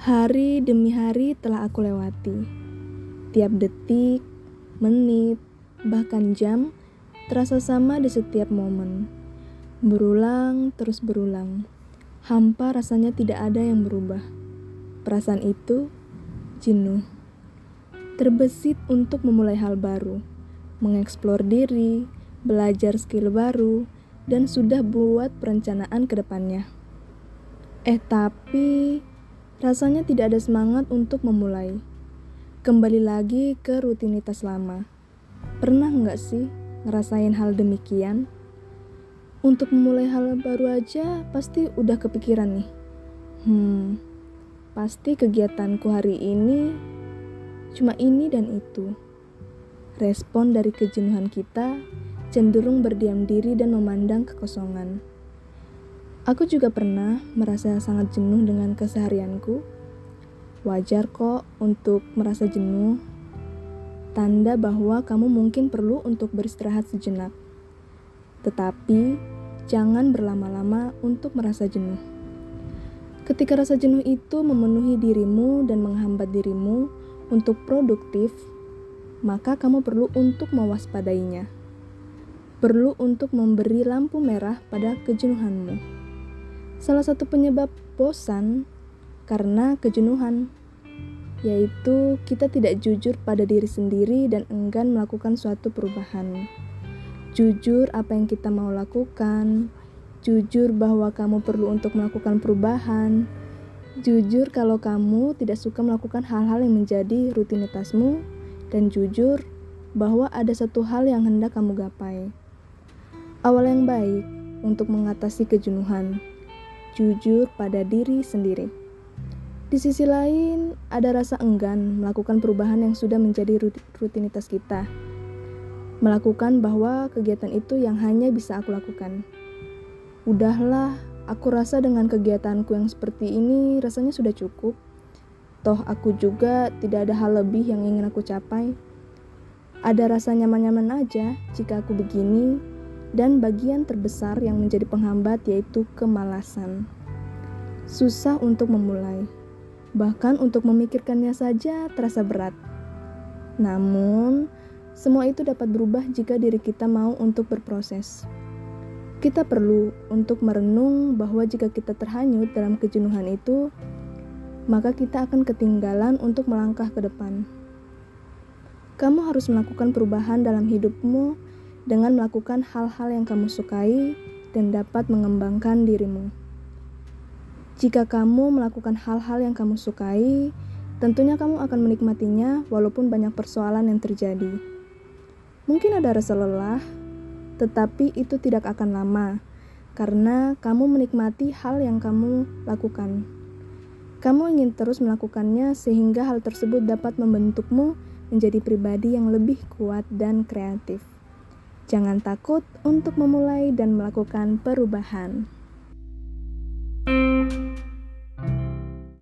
Hari demi hari telah aku lewati. Tiap detik, menit, bahkan jam terasa sama di setiap momen. Berulang terus berulang. Hampa rasanya tidak ada yang berubah. Perasaan itu jenuh. Terbesit untuk memulai hal baru, mengeksplor diri, belajar skill baru, dan sudah buat perencanaan ke depannya. Eh tapi Rasanya tidak ada semangat untuk memulai. Kembali lagi ke rutinitas lama. Pernah nggak sih ngerasain hal demikian? Untuk memulai hal baru aja pasti udah kepikiran nih. Hmm, pasti kegiatanku hari ini cuma ini dan itu. Respon dari kejenuhan kita cenderung berdiam diri dan memandang kekosongan. Aku juga pernah merasa sangat jenuh dengan keseharianku. Wajar kok untuk merasa jenuh. Tanda bahwa kamu mungkin perlu untuk beristirahat sejenak. Tetapi jangan berlama-lama untuk merasa jenuh. Ketika rasa jenuh itu memenuhi dirimu dan menghambat dirimu untuk produktif, maka kamu perlu untuk mewaspadainya. Perlu untuk memberi lampu merah pada kejenuhanmu. Salah satu penyebab bosan karena kejenuhan, yaitu kita tidak jujur pada diri sendiri dan enggan melakukan suatu perubahan. Jujur apa yang kita mau lakukan, jujur bahwa kamu perlu untuk melakukan perubahan, jujur kalau kamu tidak suka melakukan hal-hal yang menjadi rutinitasmu, dan jujur bahwa ada satu hal yang hendak kamu gapai. Awal yang baik untuk mengatasi kejenuhan jujur pada diri sendiri. Di sisi lain, ada rasa enggan melakukan perubahan yang sudah menjadi rutinitas kita. Melakukan bahwa kegiatan itu yang hanya bisa aku lakukan. Udahlah, aku rasa dengan kegiatanku yang seperti ini rasanya sudah cukup. Toh aku juga tidak ada hal lebih yang ingin aku capai. Ada rasa nyaman-nyaman aja jika aku begini, dan bagian terbesar yang menjadi penghambat yaitu kemalasan. Susah untuk memulai, bahkan untuk memikirkannya saja terasa berat. Namun, semua itu dapat berubah jika diri kita mau untuk berproses. Kita perlu untuk merenung bahwa jika kita terhanyut dalam kejenuhan itu, maka kita akan ketinggalan untuk melangkah ke depan. Kamu harus melakukan perubahan dalam hidupmu dengan melakukan hal-hal yang kamu sukai dan dapat mengembangkan dirimu. Jika kamu melakukan hal-hal yang kamu sukai, tentunya kamu akan menikmatinya walaupun banyak persoalan yang terjadi. Mungkin ada rasa lelah, tetapi itu tidak akan lama karena kamu menikmati hal yang kamu lakukan. Kamu ingin terus melakukannya sehingga hal tersebut dapat membentukmu menjadi pribadi yang lebih kuat dan kreatif. Jangan takut untuk memulai dan melakukan perubahan.